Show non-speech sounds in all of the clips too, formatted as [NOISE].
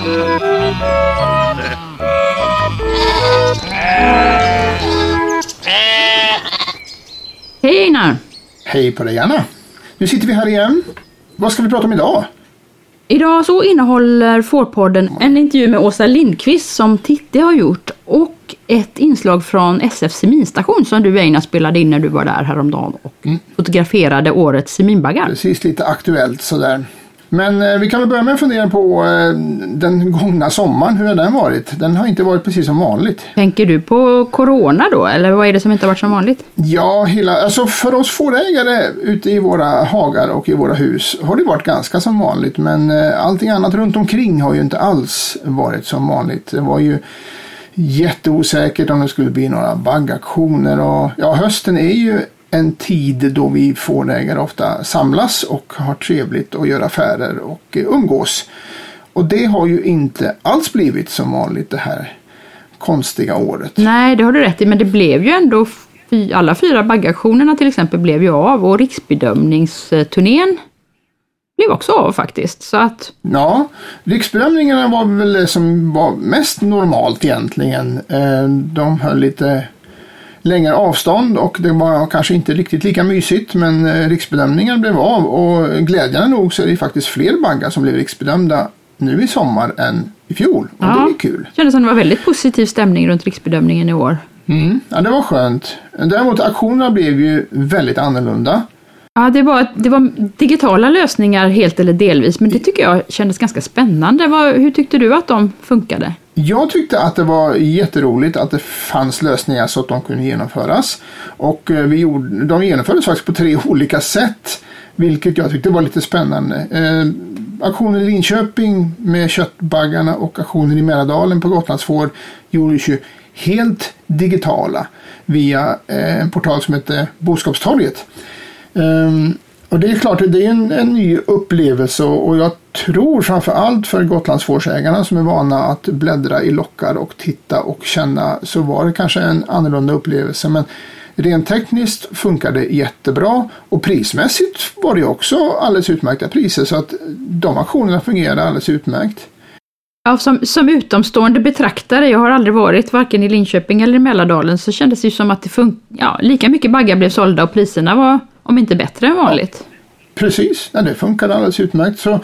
Hej Einar! Hej på dig Anna! Nu sitter vi här igen. Vad ska vi prata om idag? Idag så innehåller Fårpodden en intervju med Åsa Lindqvist som Titti har gjort och ett inslag från SF Seminstation som du Einar spelade in när du var där häromdagen och fotograferade årets seminbaggar. Precis lite aktuellt sådär. Men eh, vi kan väl börja med att fundera på eh, den gångna sommaren. Hur har den varit? Den har inte varit precis som vanligt. Tänker du på Corona då eller vad är det som inte har varit som vanligt? Ja, hela, alltså för oss fårägare ute i våra hagar och i våra hus har det varit ganska som vanligt. Men eh, allting annat runt omkring har ju inte alls varit som vanligt. Det var ju jätteosäkert om det skulle bli några baggaktioner och ja, hösten är ju en tid då vi fårägare ofta samlas och har trevligt och gör affärer och eh, umgås. Och det har ju inte alls blivit som vanligt det här konstiga året. Nej, det har du rätt i, men det blev ju ändå alla fyra baggaktionerna till exempel blev ju av och riksbedömningsturnén blev också av faktiskt. Så att... Ja, riksbedömningarna var väl det som var mest normalt egentligen. Eh, de höll lite längre avstånd och det var kanske inte riktigt lika mysigt men eh, riksbedömningen blev av och glädjande nog så är det faktiskt fler baggar som blev riksbedömda nu i sommar än i fjol och Ja. det är kul. Det kändes som det var väldigt positiv stämning runt riksbedömningen i år. Mm. Ja, det var skönt. Däremot auktionerna blev ju väldigt annorlunda. Ja, det var, det var digitala lösningar helt eller delvis, men det tycker jag kändes ganska spännande. Vad, hur tyckte du att de funkade? Jag tyckte att det var jätteroligt att det fanns lösningar så att de kunde genomföras. Och eh, vi gjorde, de genomfördes faktiskt på tre [LAUGHS] olika sätt. Vilket jag tyckte var lite spännande. Eh, aktionen i Linköping med köttbaggarna och aktionen i Mälardalen på Gotlandsfår gjordes ju helt digitala via eh, en portal som heter Boskapstorget. Eh, och det är klart, det är en, en ny upplevelse och jag tror framför allt för Gotlandsfårsägarna som är vana att bläddra i lockar och titta och känna så var det kanske en annorlunda upplevelse. Men rent tekniskt funkar det jättebra och prismässigt var det också alldeles utmärkta priser så att de aktionerna fungerade alldeles utmärkt. Ja, som, som utomstående betraktare, jag har aldrig varit varken i Linköping eller i Mälardalen, så kändes det ju som att det fun- ja, lika mycket baggar blev sålda och priserna var, om inte bättre än vanligt. Precis, ja, det funkade alldeles utmärkt. Så,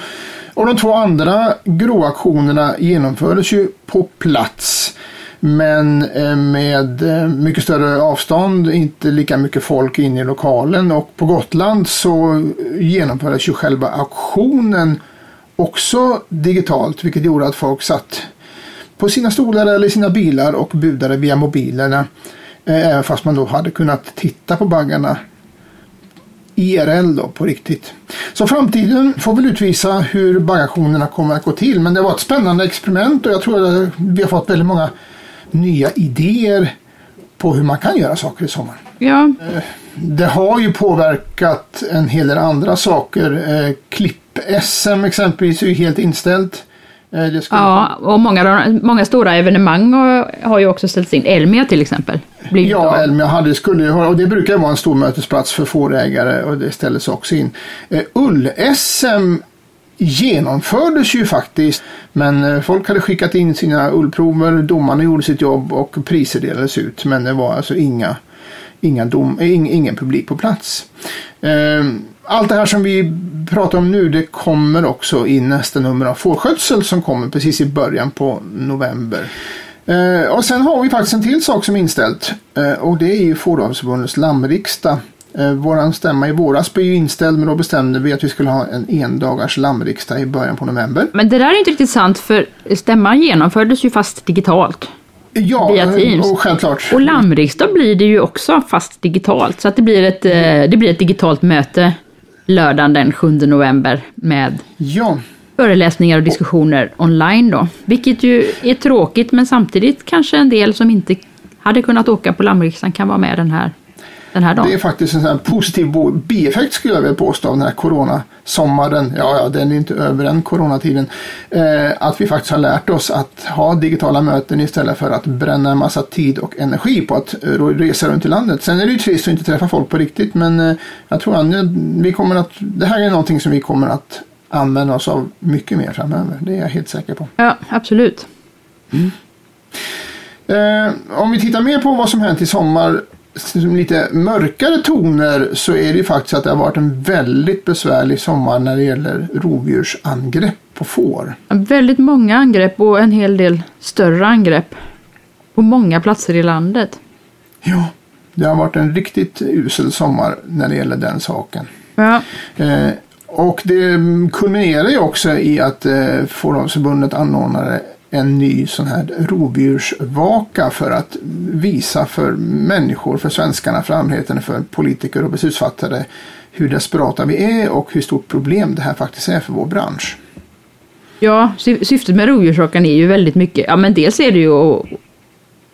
och de två andra gråaktionerna genomfördes ju på plats. Men eh, med eh, mycket större avstånd, inte lika mycket folk inne i lokalen. Och på Gotland så genomfördes ju själva auktionen också digitalt. Vilket gjorde att folk satt på sina stolar eller sina bilar och budade via mobilerna. eh, Även fast man då hade kunnat titta på baggarna IRL då på riktigt. Så framtiden får väl utvisa hur baggationerna kommer att gå till. Men det var ett spännande experiment och jag tror att vi har fått väldigt många nya idéer på hur man kan göra saker i sommar. Ja, Det har ju påverkat en hel del andra saker. Eh, Klipp-SM exempelvis är ju helt inställt. Eh, ja och många, många stora evenemang har, ju också ställts in. Elmia till exempel. Ja. Elmia hade, skulle ju och det brukar vara en stor mötesplats för fårägare och det ställdes också in. Eh, Ull-SM genomfördes ju faktiskt men eh, folk hade skickat in sina ullprover, domarna gjorde sitt jobb och priser delades ut men det var alltså inga, inga dom, eh, ing, ingen publik på plats. Eh, allt det här som vi pratar om nu det kommer också i nästa nummer av Fårskötsel som kommer precis i början på november. Eh, och sen har vi faktiskt en till sak som är inställt eh, och det är ju Fåravelsförbundets lammriksdag. Eh, stämma i våras blev ju inställd men då bestämde vi att vi skulle ha en endagars lammriksdag i början på november. Men det där är inte riktigt sant för stämman genomfördes ju fast digitalt. Ja, Via Teams. och självklart. Och lammriksdag blir det ju också fast digitalt. Så att det blir ett, eh, det blir ett digitalt möte lördagen den 7 november med Ja, föreläsningar och diskussioner online då. Vilket ju är tråkigt men samtidigt kanske en del som inte hade kunnat åka på lammriksdagen kan vara med den här, den här dagen. det är faktiskt en positiv bieffekt skulle jag vilja påstå av den här coronasommaren. Ja, ja, den är inte över än coronatiden. Eh, att vi faktiskt har lärt oss att ha digitala möten istället för att bränna en massa tid och energi på att eh, resa runt i landet. Sen är det ju trist att inte träffa folk på riktigt men eh, jag tror att vi kommer att, det här är någonting som vi kommer att använda oss av mycket mer framöver. Det är jag helt säker på. Ja, absolut. Eh, om vi tittar mer på vad som hänt i sommar, som lite mörkare toner, så är det ju faktiskt att det har varit en väldigt besvärlig sommar när det gäller rovdjursangrepp på får. Väldigt många angrepp och en hel del större angrepp på många platser i landet. Ja, det har varit en riktigt usel sommar när det gäller den saken. Ja, Eh, och det kulminerar ju också i att eh, Fåravelsförbundet anordnade en ny sån här rovdjursvaka för att visa för människor, för svenskarna, för allmänheten, för politiker och beslutsfattare hur desperata vi är och hur stort problem det här faktiskt är för vår bransch. ja sy- syftet med rovdjursåkaren är ju väldigt mycket, ja men dels är det ju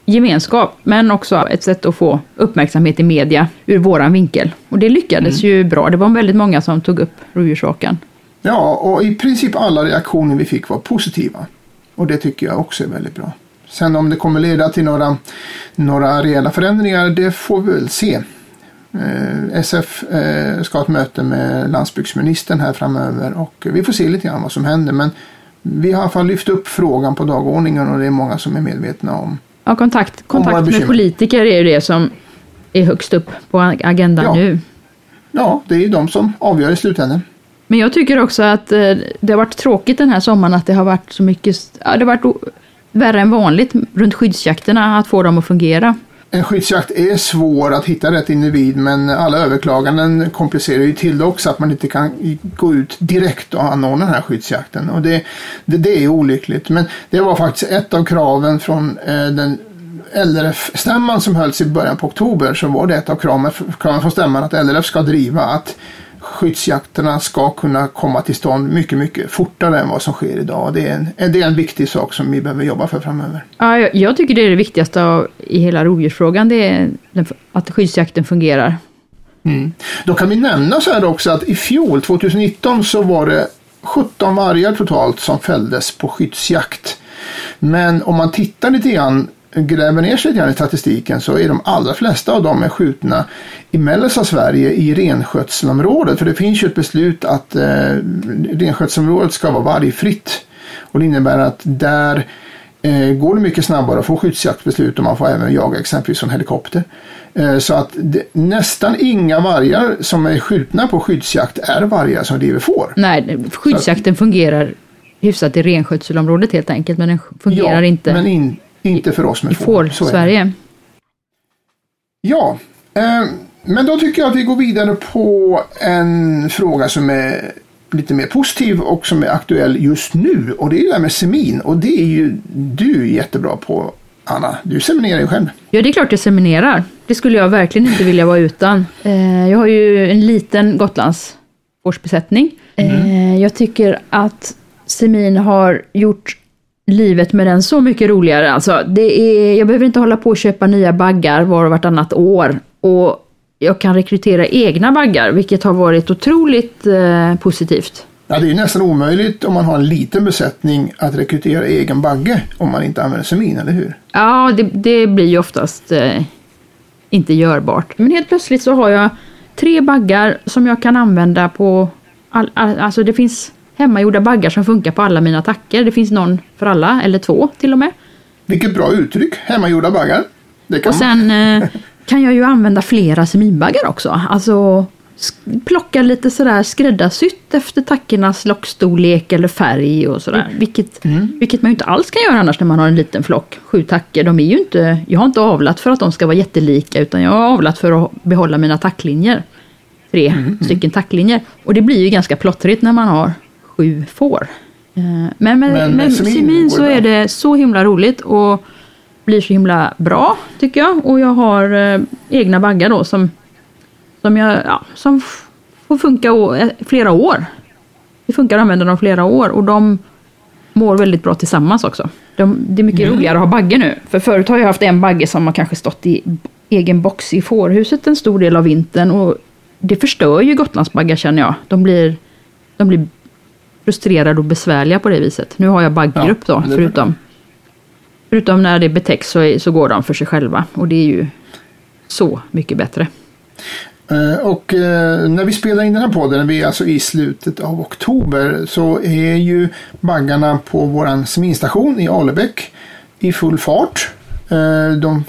gemenskap, men också ett sätt att få uppmärksamhet i media ur våran vinkel. Och det lyckades ju bra. Det var väldigt många som tog upp rovdjursåkaren. Ja, och i princip alla reaktioner vi fick var positiva. Och det tycker jag också är väldigt bra. Sen om det kommer leda till några, några reella förändringar, det får vi väl se. Eh, SF eh, ska ha ett möte med landsbygdsministern här framöver och vi får se lite grann vad som händer. Men vi har i alla fall lyft upp frågan på dagordningen och det är många som är medvetna om. Ja, kontakt, kontakt med politiker är ju det som är högst upp på agendan Ja. nu. Ja, det är ju de som avgör i slutändan. Men jag tycker också att eh, det har varit tråkigt den här sommaren att det har varit så mycket, ja, det har varit värre än vanligt runt skyddsjakterna att få dem att fungera. En skyddsjakt är svår att hitta rätt individ men alla överklaganden komplicerar ju till det också att man inte kan gå ut direkt och anordna den här skyddsjakten. Och det, det, det är olyckligt. Men det var faktiskt ett av kraven från eh, den LRF-stämman som hölls i början på oktober så var det ett av kraven, kraven från stämman att LRF ska driva att skyddsjakterna ska kunna komma till stånd mycket, mycket fortare än vad som sker idag. Det är en, det är en viktig sak som vi behöver jobba för framöver. Ja, jag, jag tycker det är det viktigaste av, i hela rovdjursfrågan, det är att skyddsjakten fungerar. Mm. Då kan vi nämna så här också att i fjol, 2019, så var det 17 vargar totalt som fälldes på skyddsjakt. Men om man tittar lite grann, gräver ner sig lite grann i statistiken så är de allra flesta av dem är skjutna i mellersta Sverige i renskötselområdet. För det finns ju ett beslut att eh, renskötselområdet ska vara vargfritt. Och det innebär att där eh, går det mycket snabbare att få skyddsjaktsbeslut och man får även jaga exempelvis från helikopter. Eh, så att det, nästan inga vargar som är skjutna på skyddsjakt är vargar som driver får. Nej, skyddsjakten fungerar hyfsat i renskötselområdet helt enkelt, men den fungerar inte men in, inte för oss med i får. får. Sverige. Ja, eh, men då tycker jag att vi går vidare på en fråga som är lite mer positiv och som är aktuell just nu. Och det är det där med semin. Och det är ju du jättebra på, Anna. Du seminerar ju själv. Ja, det är klart jag seminerar. Det skulle jag verkligen inte vilja vara utan. Eh, jag har ju en liten Gotlands årsbesättning. Eh, jag tycker att semin har gjort livet med den så mycket roligare. Alltså, det är, jag behöver inte hålla på och köpa nya baggar var och vartannat år. Och jag kan rekrytera egna baggar, vilket har varit otroligt eh, positivt. Ja, det är nästan omöjligt om man har en liten besättning att rekrytera egen bagge om man inte använder semin, eller hur? Ja, det, det blir ju oftast eh, inte görbart. Men helt plötsligt så har jag tre baggar som jag kan använda på... All, all, alltså det finns hemmagjorda baggar som funkar på alla mina attacker. Det finns någon för alla, eller två till och med. Vilket bra uttryck, hemmagjorda baggar. Det kan Och sen eh, kan jag ju använda flera seminbaggar också. Alltså plocka lite sådär skräddarsytt efter tackornas lockstorlek eller färg och sådär. Vilket, vilket man ju inte alls kan göra annars när man har en liten flock. Sju tackor, de är ju inte, jag har inte avlat för att de ska vara jättelika utan jag har avlat för att behålla mina tacklinjer. Tre stycken tacklinjer. Och det blir ju ganska plottrigt när man har sju får. Eh, Men med, Men med går så är det så himla roligt och blir så himla bra tycker jag. Och jag har eh, egna baggar då som, som, jag, ja, som får funka eh, flera år. Det funkar att använda dem flera år och de mår väldigt bra tillsammans också. De, det är mycket roligare att ha bagge nu. För förut har jag haft en bagge som har kanske stått i egen box i fårhuset en stor del av vintern och det förstör ju Gotlandsbaggar känner jag. De blir, de blir frustrerade och besvärliga på det viset. Nu har jag baggrupp Ja, då, det förutom, förutom när det betäcks så, så går de för sig själva och det är ju så mycket bättre. Eh, Och eh, när vi spelar in den här podden, vi är alltså i slutet av oktober, så är ju baggarna på våran seminstation i Alebäck i full fart. Eh, De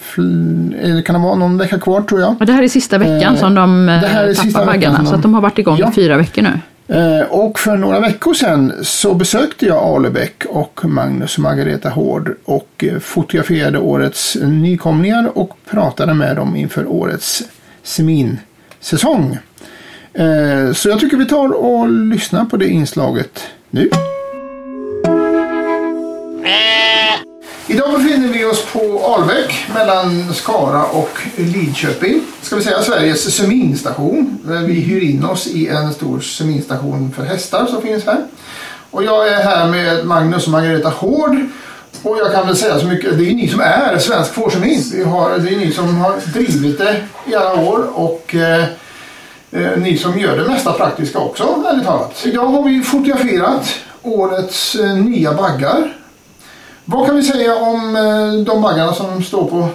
kan det vara någon vecka kvar tror jag. Och det här är sista veckan som de det här är sista tappar veckan baggarna. de- Så de har varit igång Ja. i fyra veckor nu. Eh, och för några veckor sedan så besökte jag Alebäck och Magnus och Margareta Hård och eh, fotograferade årets nykomlingar och pratade med dem inför årets seminsäsong. Eh, så jag tycker vi tar och lyssnar på det inslaget nu. Idag befinner vi oss på Albäck mellan Skara och Lidköping. Ska vi säga Sveriges seminstation. Vi hyr in oss i en stor seminstation för hästar som finns här. Och jag är här med Magnus och Margareta Hård. Och jag kan väl säga så mycket, det är ni som är Svensk Fårsemin. Det är ni som har drivit det i alla år och eh, eh, ni som gör det mesta praktiska också, ärligt talat. Idag har vi fotograferat årets eh, nya baggar. Vad kan vi säga om eh, de baggarna som står på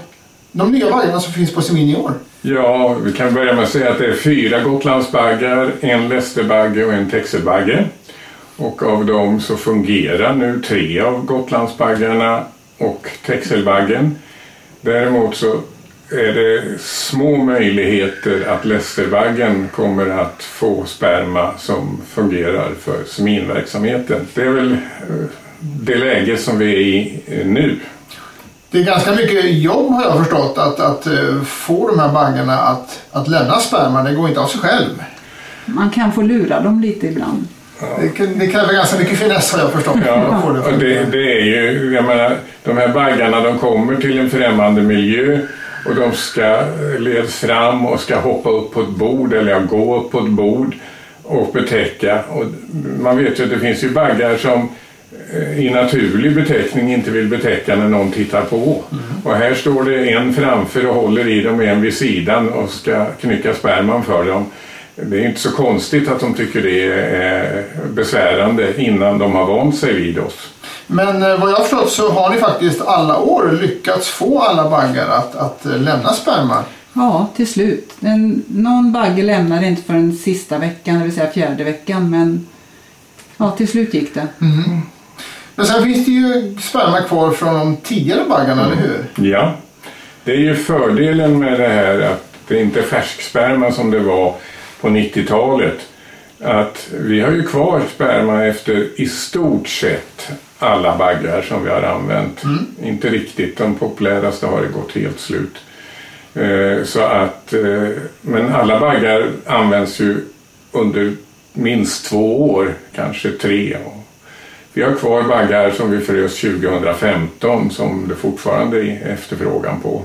de nya baggarna som finns på Semin i år? Ja, vi kan börja med att säga att det är fyra Gotlandsbaggar, en Lästerbagge och en Texelbagge. Och av dem så fungerar nu tre av Gotlandsbaggarna och Texelbaggen. Däremot så är det små möjligheter att Lästerbaggen kommer att få sperma som fungerar för seminverksamheten. Det är väl eh, det läge som vi är i eh, nu. Det är ganska mycket jobb har jag förstått att, att eh, få de här baggarna att, att lämna sperma. Det går inte av sig själv. Man kan få lura dem lite ibland. Det, kan- det kräver ganska mycket finess har jag förstått. Ja, det och det, är ju, jag menar, de här baggarna de kommer till en främmande miljö och de ska ledas fram och ska hoppa upp på ett bord eller ja, gå upp på ett bord och betäcka. Och man vet ju att det finns ju baggar som eh, i naturlig beteckning inte vill betäcka när någon tittar på. Och här står det en framför och håller i dem en vid sidan och ska knycka sperman för dem. Det är inte så konstigt att de tycker det är besvärande innan de har vant sig vid oss. Men eh, vad jag förstått så har ni faktiskt alla år lyckats få alla baggar att, att eh, lämna sperma. Ja, till slut. Den, någon bagge lämnade inte för den sista veckan, det vill säga fjärde veckan, men ja, till slut gick det. Men sen finns det ju sperma kvar från de tidigare baggarna, eller hur? Ja, det är ju fördelen med det här att det inte är färsksperma som det var på 90-talet. Att vi har ju kvar sperma efter i stort sett alla baggar som vi har använt. Inte riktigt, de populäraste har det gått helt slut. Eh, Så att, eh, men alla baggar används ju under minst två år, kanske tre. Vi har kvar baggar som vi frös 2015 som det fortfarande är efterfrågan på.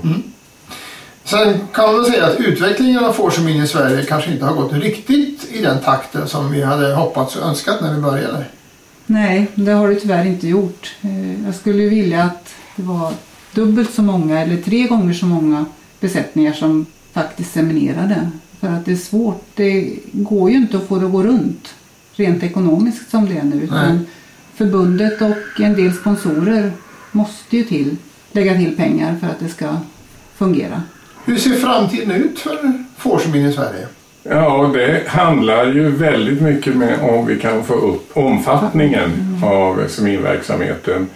Sen kan man säga att utvecklingen av fårsemin i Sverige kanske inte har gått riktigt i den takten som vi hade hoppats och önskat när vi började. Nej, det har det tyvärr inte gjort. Eh, Jag skulle vilja att det var dubbelt så många eller tre gånger så många besättningar som faktiskt seminerade. För att det är svårt. Det går ju inte att få det att gå runt rent ekonomiskt som det är nu. Förbundet och en del sponsorer måste ju till, lägga till pengar för att det ska fungera. Hur ser framtiden ut för fårsemin i Sverige? Ja, det handlar ju väldigt mycket med om vi kan få upp omfattningen av seminverksamheten.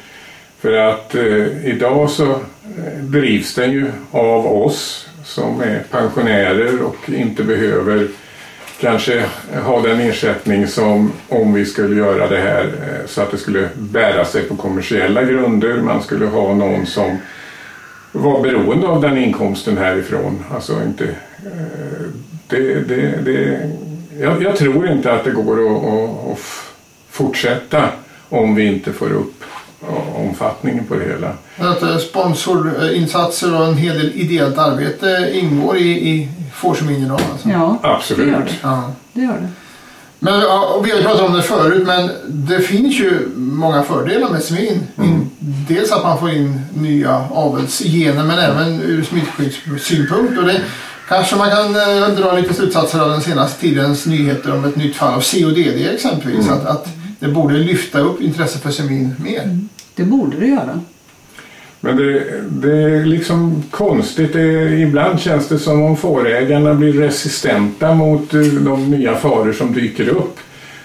För att eh, idag så eh, drivs den ju av oss som är pensionärer och inte behöver kanske ha den ersättning som om vi skulle göra det här eh, så att det skulle bära sig på kommersiella grunder. Man skulle ha någon som var beroende av den inkomsten härifrån. Alltså inte, eh, det, det, det, jag, jag tror inte att det går att, att, att fortsätta om vi inte får upp omfattningen på det hela. Att eh, sponsorinsatser och en hel del ideellt arbete ingår i, i fårsemin idag. Alltså. Ja, Absolut. det gör det. Ja. det, gör det. Men, och vi har ju pratat om det förut, men det finns ju många fördelar med semin. In, dels att man får in nya avelsgener, men även ur smittskyddssynpunkt. Och det kanske man kan eh, dra lite slutsatser av den senaste tidens nyheter om ett nytt fall av CODD exempelvis. Att, att det borde lyfta upp intresse för semin mer. Det borde det göra. Men det, det är liksom konstigt. Det, ibland känns det som om fårägarna blir resistenta mot eh, de nya faror som dyker upp.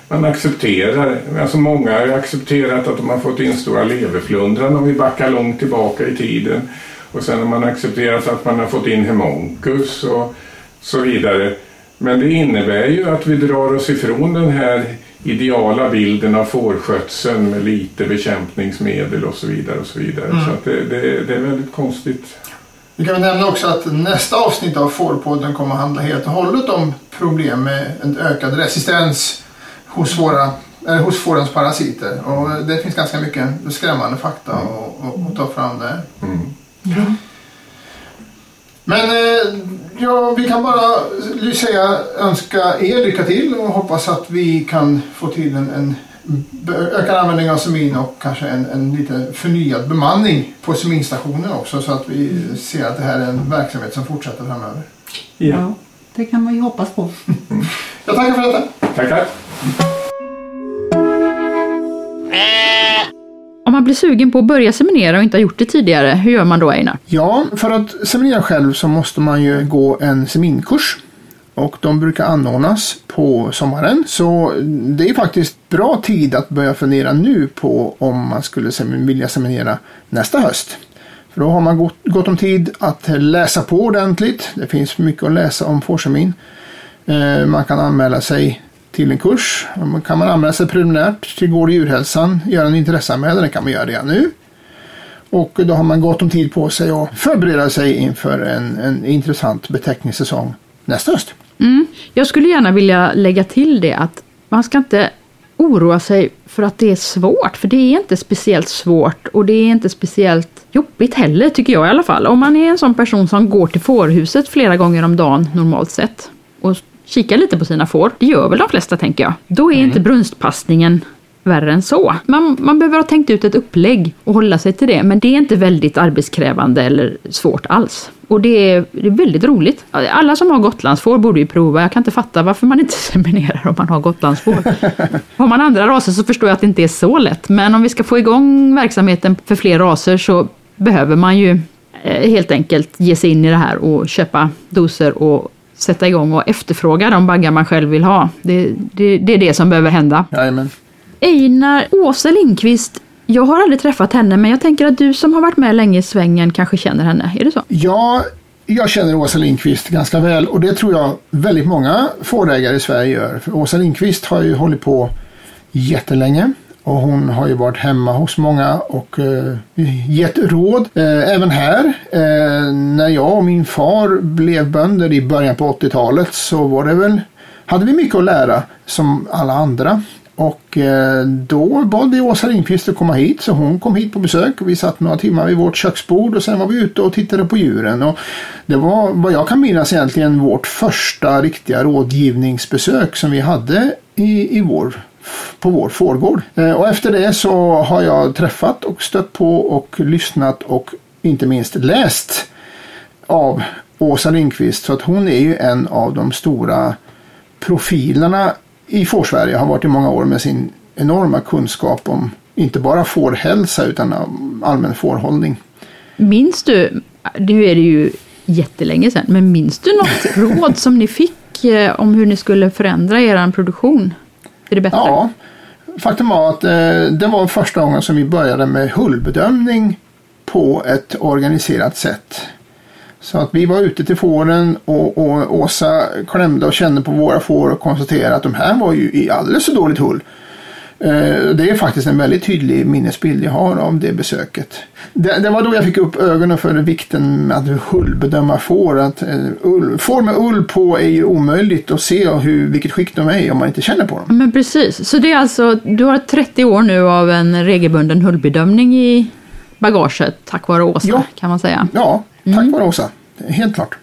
Man accepterar, alltså många har accepterat att de har fått in stora leverflundran om vi backar långt tillbaka i tiden. Och sen har man accepterat att man har fått in hemonkus och så vidare. Men det innebär ju att vi drar oss ifrån den här ideala bilden av fårskötseln med lite bekämpningsmedel och så vidare. och Så vidare. Mm. Så att det, det, det är väldigt konstigt. Vi kan nämna också att nästa avsnitt av Fårpodden kommer att handla helt och hållet om problem med en ökad resistens hos, våra, äh, hos fårens parasiter. Och det finns ganska mycket skrämmande fakta mm. att, att ta fram där. Mm. Ja. Men eh, ja, vi kan bara säga önska er lycka till och hoppas att vi kan få till en, en ökad användning av semin och kanske en, en lite förnyad bemanning på seminstationen också så att vi ser att det här är en verksamhet som fortsätter framöver. Ja, ja det kan man ju hoppas på. Jag tackar för detta. Tackar. Om man blir sugen på att börja seminera och inte har gjort det tidigare, hur gör man då Einar? Ja, för att seminera själv så måste man ju gå en seminkurs. Och de brukar anordnas på sommaren. Så det är faktiskt bra tid att börja fundera nu på om man skulle vilja seminera nästa höst. För då har man gott, gott om tid att läsa på ordentligt. Det finns mycket att läsa om fårsemin. Eh, man kan anmäla sig till en kurs. Kan man anmäla sig preliminärt till Gård och djurhälsan, göra en intresseanmälan, det kan man göra redan nu. Och då har man gott om tid på sig att förbereda sig inför en, en intressant beteckningssäsong nästa höst. Mm. Jag skulle gärna vilja lägga till det att man ska inte oroa sig för att det är svårt, för det är inte speciellt svårt och det är inte speciellt jobbigt heller, tycker jag i alla fall. Om man är en sån person som går till fårhuset flera gånger om dagen normalt sett och kika lite på sina får. Det gör väl de flesta tänker jag. Då är mm. inte brunstpassningen värre än så. Man, man behöver ha tänkt ut ett upplägg och hålla sig till det, men det är inte väldigt arbetskrävande eller svårt alls. Och det är, det är väldigt roligt. Alla som har gotlandsfår borde ju prova. Jag kan inte fatta varför man inte [LAUGHS] seminerar om man har gotlandsfår. [LAUGHS] har man andra raser så förstår jag att det inte är så lätt, men om vi ska få igång verksamheten för fler raser så behöver man ju eh, helt enkelt ge sig in i det här och köpa doser och sätta igång och efterfråga de baggar man själv vill ha. Det, det, det är det som behöver hända. Jajamän. Einar Åsa Lindqvist, jag har aldrig träffat henne men jag tänker att du som har varit med länge i svängen kanske känner henne, är det så? Ja, jag känner Åsa Lindqvist ganska väl och det tror jag väldigt många fårägare i Sverige gör. För Åsa Lindqvist har ju hållit på jättelänge. Och hon har ju varit hemma hos många och eh, gett råd. Eh, även här, eh, när jag och min far blev bönder i början på 80-talet så var det väl, hade vi mycket att lära som alla andra. Och eh, då bad vi Åsa Lindqvist att komma hit så hon kom hit på besök. Vi satt några timmar vid vårt köksbord och sen var vi ute och tittade på djuren. Och det var vad jag kan minnas egentligen vårt första riktiga rådgivningsbesök som vi hade i, i vår på vår fårgård. Eh, och efter det så har jag träffat och stött på och lyssnat och inte minst läst av Åsa Lindqvist. Så att hon är ju en av de stora profilerna i Fårsverige. Har varit i många år med sin enorma kunskap om inte bara fårhälsa utan allmän fårhållning. Minns du, nu är det ju jättelänge sedan, men minns du något [LAUGHS] råd som ni fick eh, om hur ni skulle förändra er produktion? Till det bättre? Ja, faktum var att eh, det var första gången som vi började med hullbedömning på ett organiserat sätt. Så att vi var ute till fåren och, och Åsa klämde och kände på våra får och konstaterade att de här var ju i alldeles för dåligt hull. Eh, det är faktiskt en väldigt tydlig minnesbild jag har av det besöket. Det, det var då jag fick upp ögonen för vikten med att hullbedöma får. Att, uh, ull, får med ull på är ju omöjligt att se hur, vilket skick de är om man inte känner på dem. Men precis, så det är alltså, du har 30 år nu av en regelbunden hullbedömning i bagaget tack vare Åsa ja. kan man säga. Ja, tack mm. vare Åsa. Helt klart.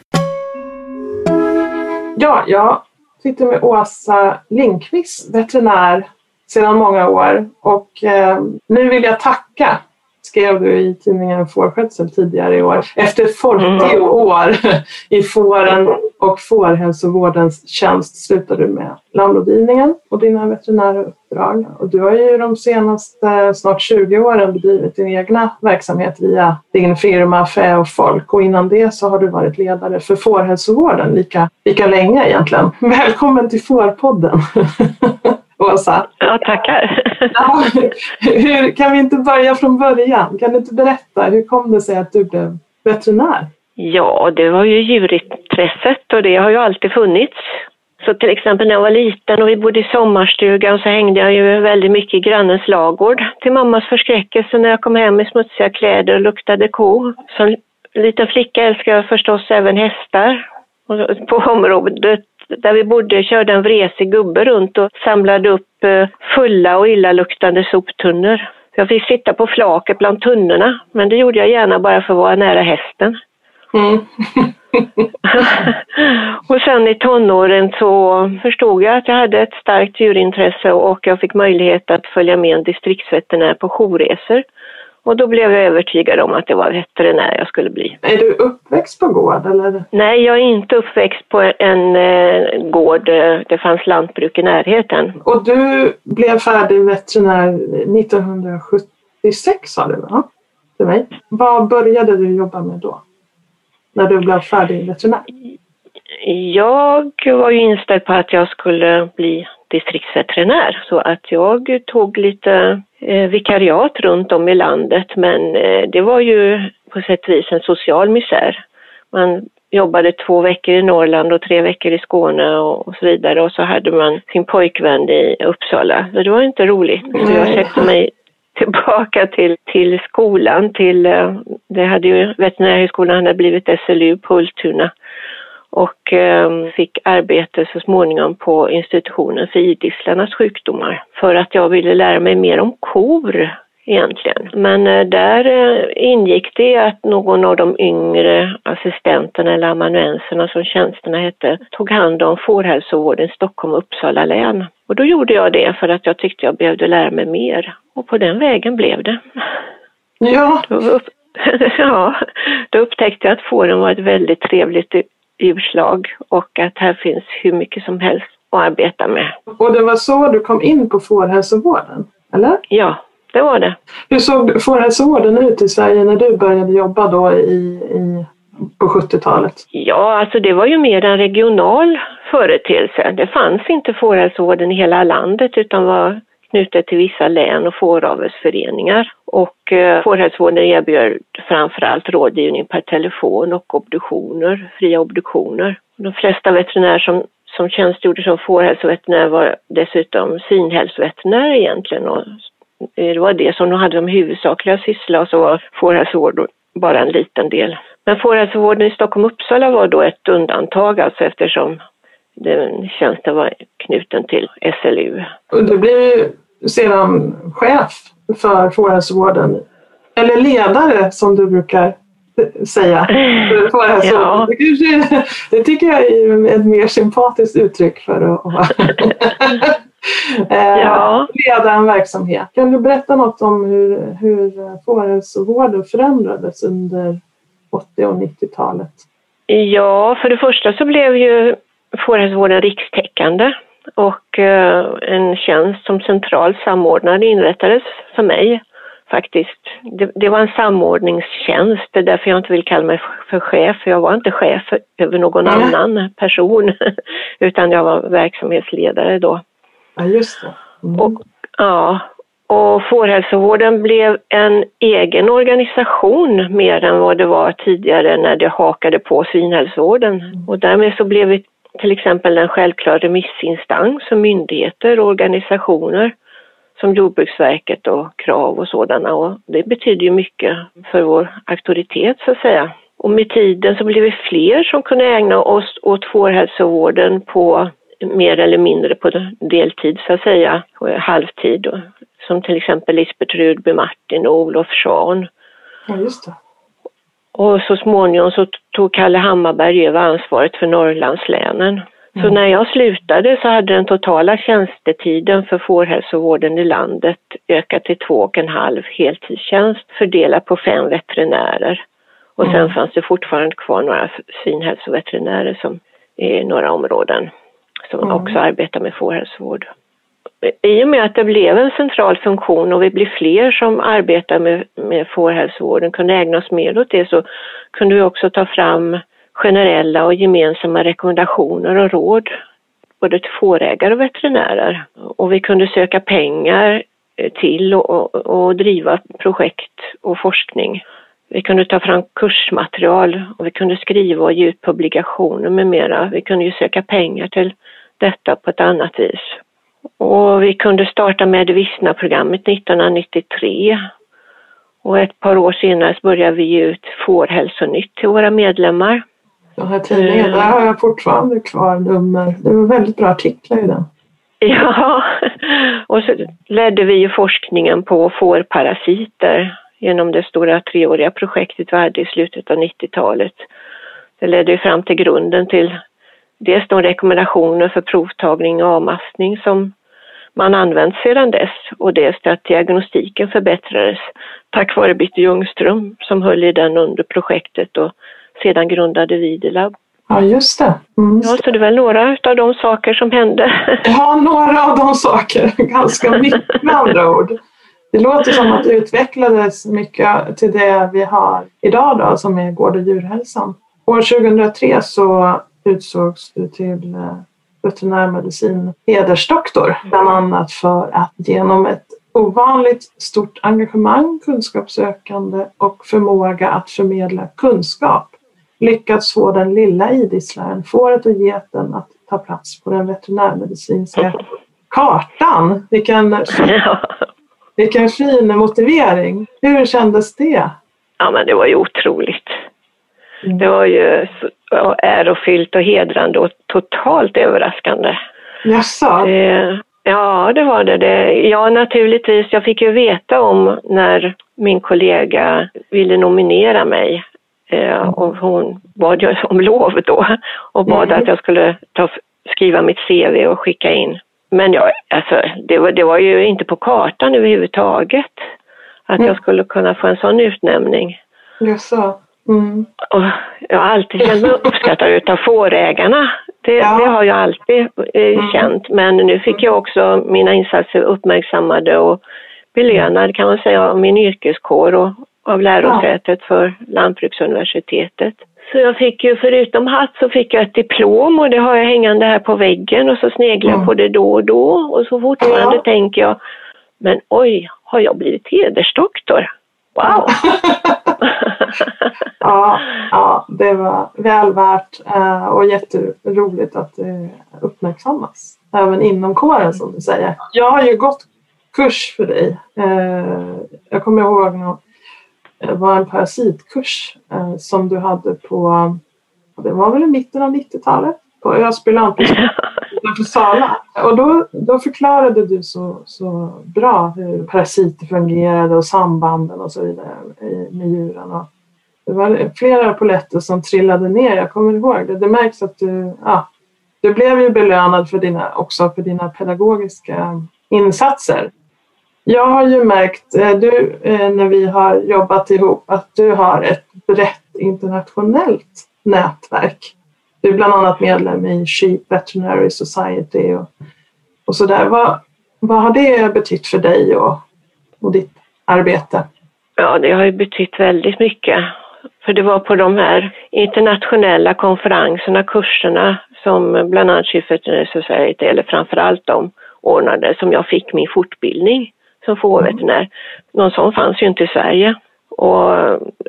Ja, jag sitter med Åsa Lindqvist, veterinär sedan många år. Och eh, nu vill jag tacka, skrev du i tidningen Fårskötsel tidigare i år. Efter 40 mm. år [LAUGHS] i fåren och fårhälsovårdens tjänst slutade du med landrådgivningen och dina veterinära uppdrag. Och du har ju de senaste snart 20 åren bedrivit din egna verksamhet via din firma Fä och Folk och innan det så har du varit ledare för fårhälsovården lika, lika länge egentligen. Välkommen till Fårpodden! [LAUGHS] Åsa. Ja, tackar. Ja, hur, kan vi inte börja från början? Kan du inte berätta, hur kom det sig att du blev veterinär? Ja, det var ju djurintresset och det har ju alltid funnits. Så till exempel när jag var liten och vi bodde i sommarstugan så hängde jag ju väldigt mycket i grannens lagård till mammas förskräckelse när jag kom hem i smutsiga kläder och luktade ko. Som liten flicka älskade jag förstås även hästar. Och på området där vi bodde körde en vresig gubbe runt och samlade upp eh, fulla och illaluktande soptunnor. Jag fick sitta på flaket bland tunnorna, men det gjorde jag gärna bara för att vara nära hästen. Mm. [LAUGHS] och sen i tonåren så förstod jag att jag hade ett starkt djurintresse och jag fick möjlighet att följa med en distriktsveterinär på jourresor. Och då blev jag övertygad om att det var veterinär jag skulle bli. Är du uppväxt på gård eller? Nej, jag är inte uppväxt på en eh, gård. Det fanns lantbruk i närheten. Och du blev färdig veterinär 1976 sa du va? Till mig. Vad började du jobba med då? När du blev färdig veterinär? Jag var ju inställd på att jag skulle bli distriktsveterinär så att jag tog lite eh, vikariat runt om i landet men eh, det var ju på sätt och vis en social misär. Man jobbade två veckor i Norrland och tre veckor i Skåne och, så vidare och så hade man sin pojkvän i Uppsala. Så det var inte roligt. Så jag sökte mig tillbaka till, till skolan, till, eh, det hade ju veterinärhögskolan hade blivit SLU på Ultuna och eh, fick arbete så småningom på institutionen för idisslarnas sjukdomar för att jag ville lära mig mer om kor egentligen. Men eh, där eh, ingick det att någon av de yngre assistenterna eller amanuenserna som tjänsterna hette tog hand om fårhälsovården i Stockholm och Uppsala län. Och då gjorde jag det för att jag tyckte jag behövde lära mig mer och på den vägen blev det. Ja. Då, upp, [LAUGHS] ja, då upptäckte jag att fåren var ett väldigt trevligt djurslag och att här finns hur mycket som helst att arbeta med. Och det var så du kom in på fårhälsovården, eller? Ja, det var det. Hur såg fårhälsovården ut i Sverige när du började jobba då i, i, på 70-talet? Ja, alltså det var ju mer en regional företeelse. Det fanns inte fårhälsovården i hela landet utan var knutet till vissa län och fåravelsföreningar. Och eh, fårhälsovården erbjöd framförallt rådgivning per telefon och obduktioner, fria obduktioner. De flesta veterinärer som, som tjänstgjorde som fårhälsoveterinär var dessutom synhälsoveterinärer egentligen och eh, det var det som de hade som huvudsakliga syssla och så var fårhälsovård bara en liten del. Men fårhälsovården i Stockholm och Uppsala var då ett undantag alltså eftersom den tjänsten var knuten till SLU. Du blev sedan chef för fårhälsovården, eller ledare som du brukar säga. ja. Det tycker jag är ett mer sympatiskt uttryck för att [LAUGHS] eh, ja. leda en verksamhet. Kan du berätta något om hur, hur fårhälsovården förändrades under 80 och 90-talet? Ja, för det första så blev ju fårhälsovården rikstäckande och eh, en tjänst som central samordnare inrättades för mig faktiskt. Det, det, var en samordningstjänst, det är därför jag inte vill kalla mig för chef, för jag var inte chef över någon mm. annan person, [LAUGHS] utan jag var verksamhetsledare då. Ja, just det. Mm. Och, ja, och fårhälsovården blev en egen organisation mer än vad det var tidigare när det hakade på svinhälsovården. Mm. Och därmed så blev till exempel en självklar remissinstans som myndigheter och organisationer som Jordbruksverket och Krav och sådana och det betyder ju mycket för vår auktoritet så att säga. Och med tiden så blev vi fler som kunde ägna oss åt fårhälsovården på mer eller mindre på deltid så att säga, halvtid. Som till exempel Lisbeth Rudby Martin och Olof Schahn. Ja, just det. Och så småningom så tog Kalle Hammarberg över ansvaret för Norrlandslänen. Så mm. när jag slutade så hade den totala tjänstetiden för fårhälsovården i landet ökat till två och en halv heltidstjänst fördelat på fem veterinärer. Och sen mm. fanns det fortfarande kvar några svinhälsoveterinärer som i några områden som Mm. också arbetar med fårhälsovård. I och med att det blev en central funktion och vi blev fler som arbetar med, med fårhälsovården, kunde ägna oss mer åt det, så kunde vi också ta fram generella och gemensamma rekommendationer och råd både till fårägare och veterinärer. Och vi kunde söka pengar eh, till och, och, och driva projekt och forskning. Vi kunde ta fram kursmaterial och vi kunde skriva och ge ut publikationer med mera. Vi kunde ju söka pengar till detta på ett annat vis. Och vi kunde starta med Vissna-programmet 1993. Och ett par år senare började vi ge ut Fårhälsonytt till våra medlemmar. Den här tidningen, Mm. där har jag fortfarande kvar nummer. Det var väldigt bra artiklar i den. Ja, [LAUGHS] och så ledde vi ju forskningen på fårparasiter genom det stora treåriga projektet vi hade i slutet av 90-talet. Det ledde ju fram till grunden till dels de rekommendationer för provtagning och avmaskning som man använt sedan dess och dels att diagnostiken förbättrades tack vare Bitte Ljungström som höll i den under projektet och sedan grundade Videlab. Ja, just det. Mm. Ja, så det är väl några av de saker som hände. [LAUGHS] Ja, några av de saker. Ganska [LAUGHS] mycket med andra ord. Det låter som att det utvecklades mycket till det vi har idag då, som är gård och djurhälsan. År 2003 så utsågs du till eh, veterinärmedicin hedersdoktor, bland annat för att genom ett ovanligt stort engagemang, kunskapssökande och förmåga att förmedla kunskap lyckats få den lilla idisslaren, fåret och geten, att ta plats på den veterinärmedicinska kartan. Vilken, [LAUGHS] vilken fin motivering. Hur kändes det? Ja, men det var ju otroligt. Mm. Det var ju ärofyllt och hedrande och totalt överraskande. Jaså? Det, ja, det var det. det. Ja, naturligtvis. Jag fick ju veta om när min kollega ville nominera mig. Eh, och hon bad ju om lov då och bad Mm. att jag skulle ta, skriva mitt CV och skicka in. Men jag, alltså, det, var, det var ju inte på kartan överhuvudtaget att Mm. jag skulle kunna få en sån utnämning. Jaså? Mm. Och jag har alltid känt mig uppskattad utav fårägarna. Det, Ja. det har jag alltid eh, Mm. känt. Men nu fick jag också mina insatser uppmärksammade och belönad kan man säga av min yrkeskår och av lärosätet för Lantbruksuniversitetet. Så jag fick ju förutom hatt så fick jag ett diplom och det har jag hängande här på väggen och så sneglar jag Mm. på det då och då och så fortfarande Ja. tänker jag men oj, har jag blivit hedersdoktor? Wow! Ja, [LAUGHS] [LAUGHS] [LAUGHS] ja, det var väl värt eh, och jätteroligt att det uppmärksammas. Även inom kåren som du säger. Jag har ju gått kurs för dig. Eh, Jag kommer ihåg nå- det var en parasitkurs eh, som du hade på, det var väl i mitten av 90-talet, på Ösby [LAUGHS] utanför Sala. Och då, då förklarade du så, så bra hur parasiter fungerade och sambanden och så vidare med djuren. Och det var flera poletter som trillade ner, jag kommer ihåg det. Det märks att du, ja, du blev ju belönad för dina, också för dina pedagogiska insatser. Jag har ju märkt, eh, du, eh, när vi har jobbat ihop, att du har ett brett internationellt nätverk. Du är bland annat medlem i Sheep Veterinary Society och, och sådär. Vad, vad har det betytt för dig och, och ditt arbete? Ja, det har ju betytt väldigt mycket. För det var på de här internationella konferenserna, kurserna som bland annat Chief Society, eller framförallt de ordnade, som jag fick min fortbildning som fårveterinär. Någon sån fanns ju inte i Sverige. Och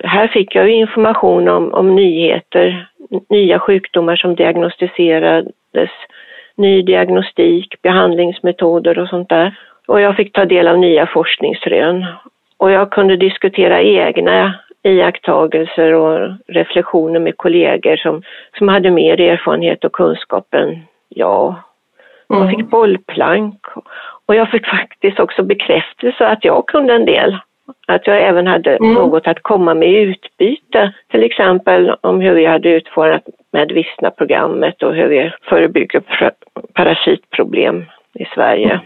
här fick jag ju information om, om nyheter, nya sjukdomar som diagnostiserades, ny diagnostik, behandlingsmetoder och sånt där. Och jag fick ta del av nya forskningsrön. Och jag kunde diskutera egna iakttagelser och reflektioner med kollegor som, som hade mer erfarenhet och kunskap än jag. Jag fick bollplank och jag fick faktiskt också bekräftelse att jag kunde en del. Att jag även hade Mm. något att komma med i utbyte. Till exempel om hur vi hade utformat med Vissna-programmet och hur vi förebygger parasitproblem i Sverige.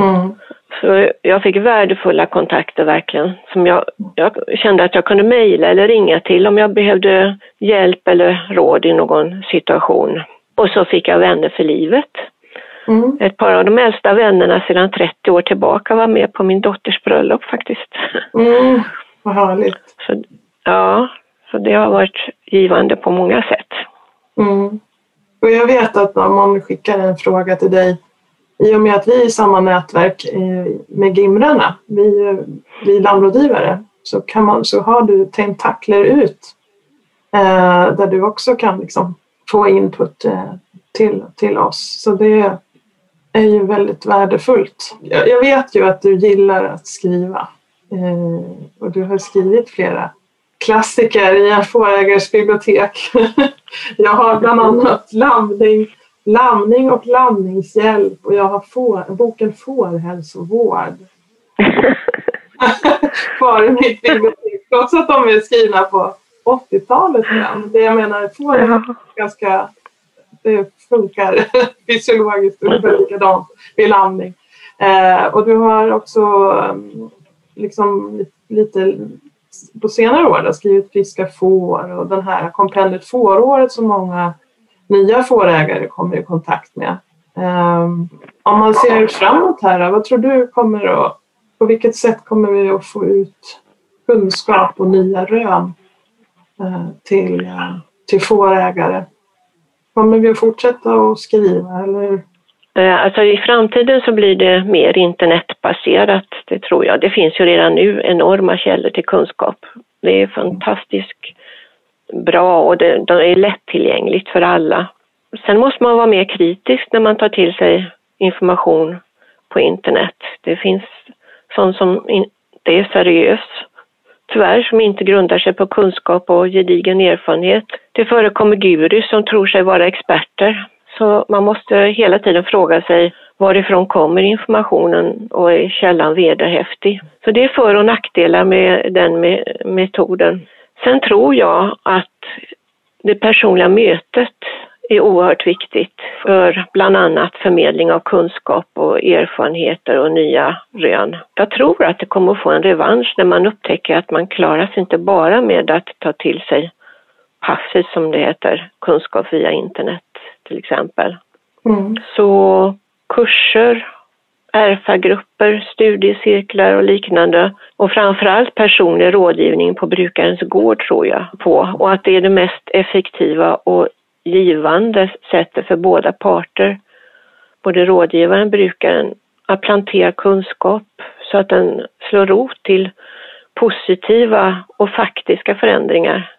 Mm. Så jag fick värdefulla kontakter verkligen. Som jag, jag kände att jag kunde mejla eller ringa till om jag behövde hjälp eller råd i någon situation. Och så fick jag vänner för livet. Mm. Ett par av de äldsta vännerna sedan 30 år tillbaka var med på min dotters bröllop faktiskt. Mm. Vad härligt. Så, ja, så det har varit givande på många sätt. Mm. Och jag vet att om man skickar en fråga till dig, i och med att vi är i samma nätverk eh, med Gimrarna, vi, vi landrådgivare, så, kan man, så har du tentakler ut eh, där du också kan liksom få input eh, till, till oss. Så det är ju väldigt värdefullt. Jag, jag vet ju att du gillar att skriva eh, och du har skrivit flera klassiker i en fårägares bibliotek. [LAUGHS] jag har bland annat lamning, lamning och lamningshjälp och jag har får, boken Fårhälsovård [LAUGHS] kvar i mitt bibliotek. Trots att de är skrivna på 80-talet igen. Det jag menar, får är ganska det funkar [LAUGHS] fysiologiskt ungefär likadant vid lamning. Eh, och du har också um, liksom lite på senare år då, skrivit Friska får och den här kompendiet Fåråret som många nya fårägare kommer i kontakt med. Um, om man ser framåt här, vad tror du kommer att, på vilket sätt kommer vi att få ut kunskap och nya rön uh, till, uh, till fårägare? Kommer vi att fortsätta att skriva eller? Eh, alltså i framtiden så blir det mer internetbaserat, det tror jag. Det finns ju redan nu enorma källor till kunskap. Det är fantastiskt bra och det, det är lättillgängligt för alla. Sen måste man vara mer kritisk när man tar till sig information på internet. Det finns sånt som inte är seriöst, tyvärr, som inte grundar sig på kunskap och gedigen erfarenhet. Det förekommer gurus som tror sig vara experter. Så man måste hela tiden fråga sig varifrån kommer informationen och är källan vederhäftig? Så det är för och nackdelar med den metoden. Sen tror jag att det personliga mötet är oerhört viktigt för bland annat förmedling av kunskap och erfarenheter och nya rön. Jag tror att det kommer att få en revansch när man upptäcker att man klarar sig inte bara med att ta till sig passivt som det heter, kunskap via internet till exempel. Mm. Så kurser, RFA-grupper, studiecirklar och liknande. Och framförallt personlig rådgivning på brukarens gård tror jag på. Och att det är det mest effektiva och givande sättet för båda parter, både rådgivaren och brukaren, att plantera kunskap så att den slår rot till positiva och faktiska förändringar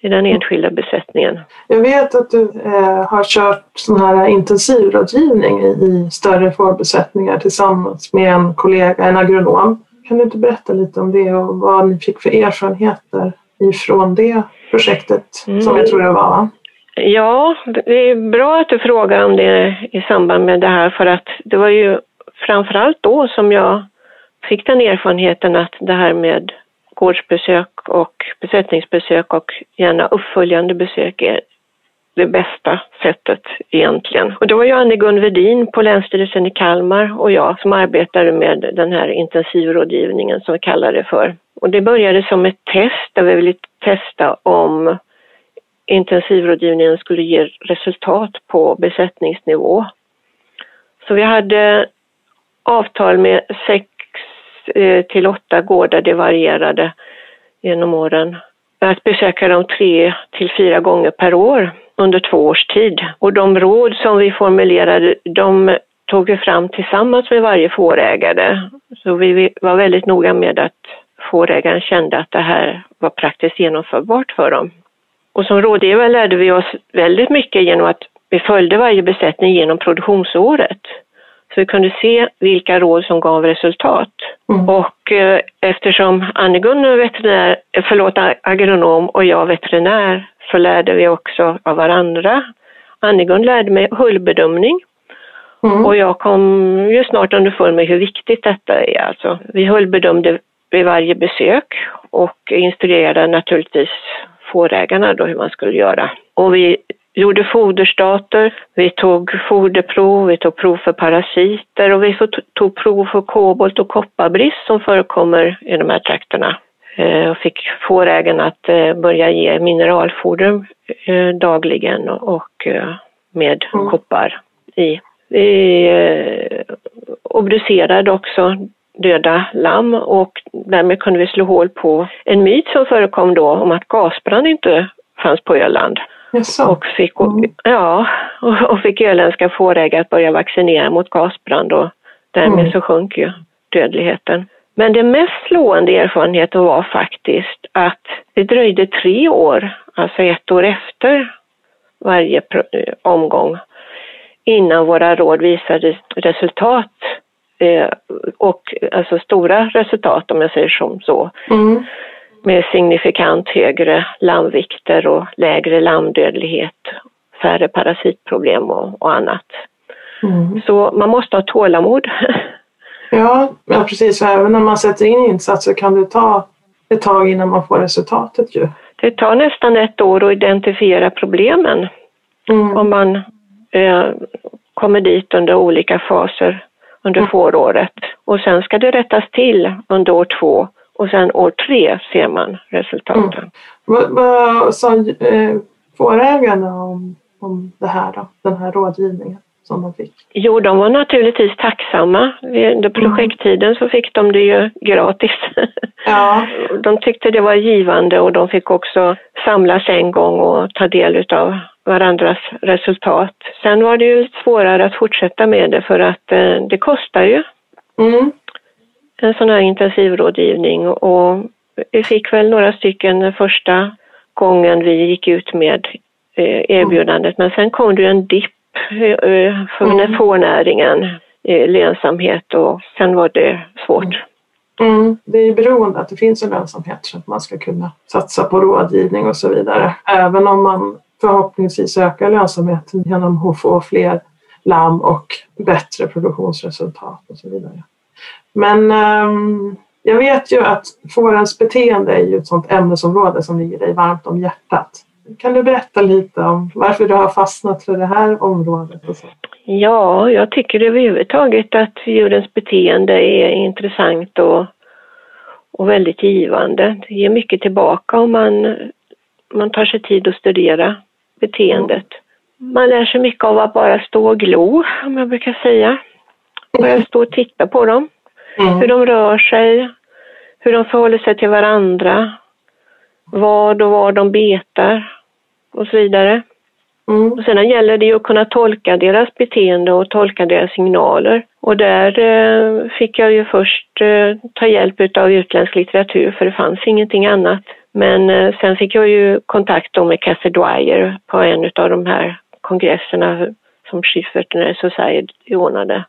i den enskilda besättningen. Jag vet att du eh, har kört sån här intensivrådgivning i, i större fårbesättningar tillsammans med en kollega, en agronom. Kan du inte berätta lite om det och vad ni fick för erfarenheter ifrån det projektet mm. som jag tror det var? Va? Ja, det är bra att du frågar om det i samband med det här för att det var ju framförallt då som jag fick den erfarenheten att det här med gårdsbesök och besättningsbesök och gärna uppföljande besök är det bästa sättet egentligen. Och det var ju Anne-Gun Vedin på Länsstyrelsen i Kalmar och jag som arbetade med den här intensivrådgivningen som vi kallar det för. Och det började som ett test där vi ville testa om intensivrådgivningen skulle ge resultat på besättningsnivå. Så vi hade avtal med sex Eh, till åtta gårdar, det varierade genom åren. Att besöka dem tre till fyra gånger per år under två års tid. Och de råd som vi formulerade, de tog vi fram tillsammans med varje fårägare. Så vi var väldigt noga med att fårägaren kände att det här var praktiskt genomförbart för dem. Och som rådgivare lärde vi oss väldigt mycket genom att vi följde varje besättning genom produktionsåret. Så vi kunde se vilka råd som gav resultat. Mm. Och eh, eftersom Anne-Gun är veterinär, eh, förlåt, agronom och jag veterinär så lärde vi också av varandra. Anne-Gun lärde mig hullbedömning mm. och jag kom ju snart underfund med hur viktigt detta är. Alltså, vi hullbedömde vid varje besök och instruerade naturligtvis fårägarna då hur man skulle göra. Och vi gjorde foderstater, vi tog foderprov, vi tog prov för parasiter och vi tog prov för kobolt och kopparbrist som förekommer i de här trakterna. Eh, och fick fårägarna att eh, börja ge mineralfoder eh, dagligen och med Mm. koppar i. Vi obducerade också döda lamm och därmed kunde vi slå hål på en myt som förekom då om att gasbrand inte fanns på Öland. Och fick, Mm. ja, och, och fick öländska fårägare att börja vaccinera mot gasbrand och därmed Mm. så sjönk ju dödligheten. Men det mest slående erfarenheten var faktiskt att det dröjde tre år, alltså ett år efter varje omgång, innan våra råd visade resultat. Eh, och alltså stora resultat om jag säger som så Mm. Med signifikant högre lammvikter och lägre lammdödlighet, färre parasitproblem och, och annat. Mm. Så man måste ha tålamod. [LAUGHS] Ja, ja, precis. För även när man sätter in insatser kan det ta ett tag innan man får resultatet ju. Det tar nästan ett år att identifiera problemen Mm. om man eh, kommer dit under olika faser under Mm. fåråret. Och sen ska det rättas till under år två och sen år tre ser man resultaten. Vad, vad sa eh, fårägarna om, om det här då? Den här rådgivningen som de fick? Jo, de var naturligtvis tacksamma. Under projekttiden så fick de det ju gratis. Ja. [LAUGHS] De tyckte det var givande och de fick också samlas en gång och ta del av varandras resultat. Sen var det ju svårare att fortsätta med det för att eh, det kostar ju Mm. En sån här intensivrådgivning och vi fick väl några stycken den första gången vi gick ut med eh, erbjudandet men sen kom det en dipp eh, för Mm. fårnäringen, eh, lönsamhet och sen var det svårt. Mm. Det är ju beroende att det finns en lönsamhet så att man ska kunna satsa på rådgivning och så vidare. Även om man förhoppningsvis ökar lönsamheten genom att få fler lamm och bättre produktionsresultat och så vidare. Men ehm, jag vet ju att fårens beteende är ju ett sådant ämnesområde som ligger dig varmt om hjärtat. Kan du berätta lite om varför du har fastnat för det här området? Och så? Ja, jag tycker överhuvudtaget att djurens beteende är intressant och, och väldigt givande. Det ger mycket tillbaka om man, man tar sig tid att studera beteendet. Man lär sig mycket av att bara stå och glo, om jag brukar säga. Bara stå och titta på dem, hur Mm. de rör sig, hur de förhåller sig till varandra, vad och var de betar och så vidare. Mm. Och sedan gäller det ju att kunna tolka deras beteende och tolka deras signaler. Och där eh, fick jag ju först eh, ta hjälp av utländsk litteratur för det fanns ingenting annat. Men eh, sen fick jag ju kontakt då med Cathy Dwyer på en av de här kongresserna som Veterinary Society ordnade.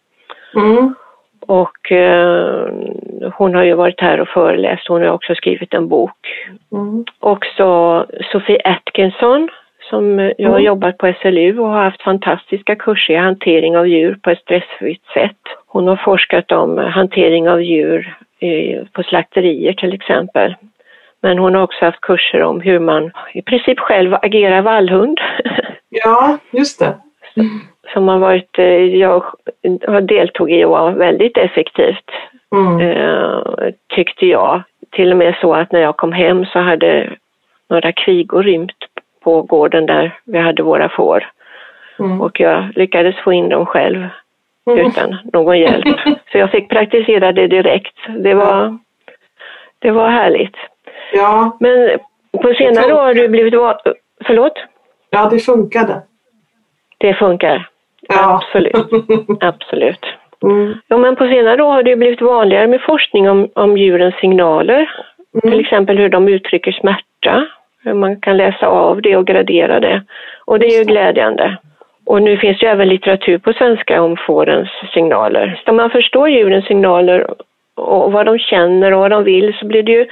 Mm. Och eh, hon har ju varit här och föreläst, hon har också skrivit en bok Mm. också Sofie Atkinson som jag har Mm. jobbat på SLU och har haft fantastiska kurser i hantering av djur på ett stressfritt sätt. Hon har forskat om hantering av djur eh, på slakterier till exempel. Men hon har också haft kurser om hur man i princip själv agerar vallhund. [LAUGHS] Ja, just det. [LAUGHS] som har varit, eh, jag har deltog i och var väldigt effektivt Mm. eh, tyckte jag. Till och med så att när jag kom hem så hade några kvigor rymt på gården där vi hade våra får. Mm. Och jag lyckades få in dem själv Mm. utan någon hjälp. [LAUGHS] Så jag fick praktisera det direkt. Det var, det var härligt. Ja, Men på senare år har du blivit Förlåt? ja, det funkade. Det funkar. Ja. Absolut. [LAUGHS] Absolut. Mm. Ja, men på senare år har det blivit vanligare med forskning om, om djurens signaler. Till Mm. exempel hur de uttrycker smärta, hur man kan läsa av det och gradera det. Och det är ju glädjande. Och nu finns det även litteratur på svenska om fårens signaler. Om man förstår djurens signaler och vad de känner och vad de vill så blir det ju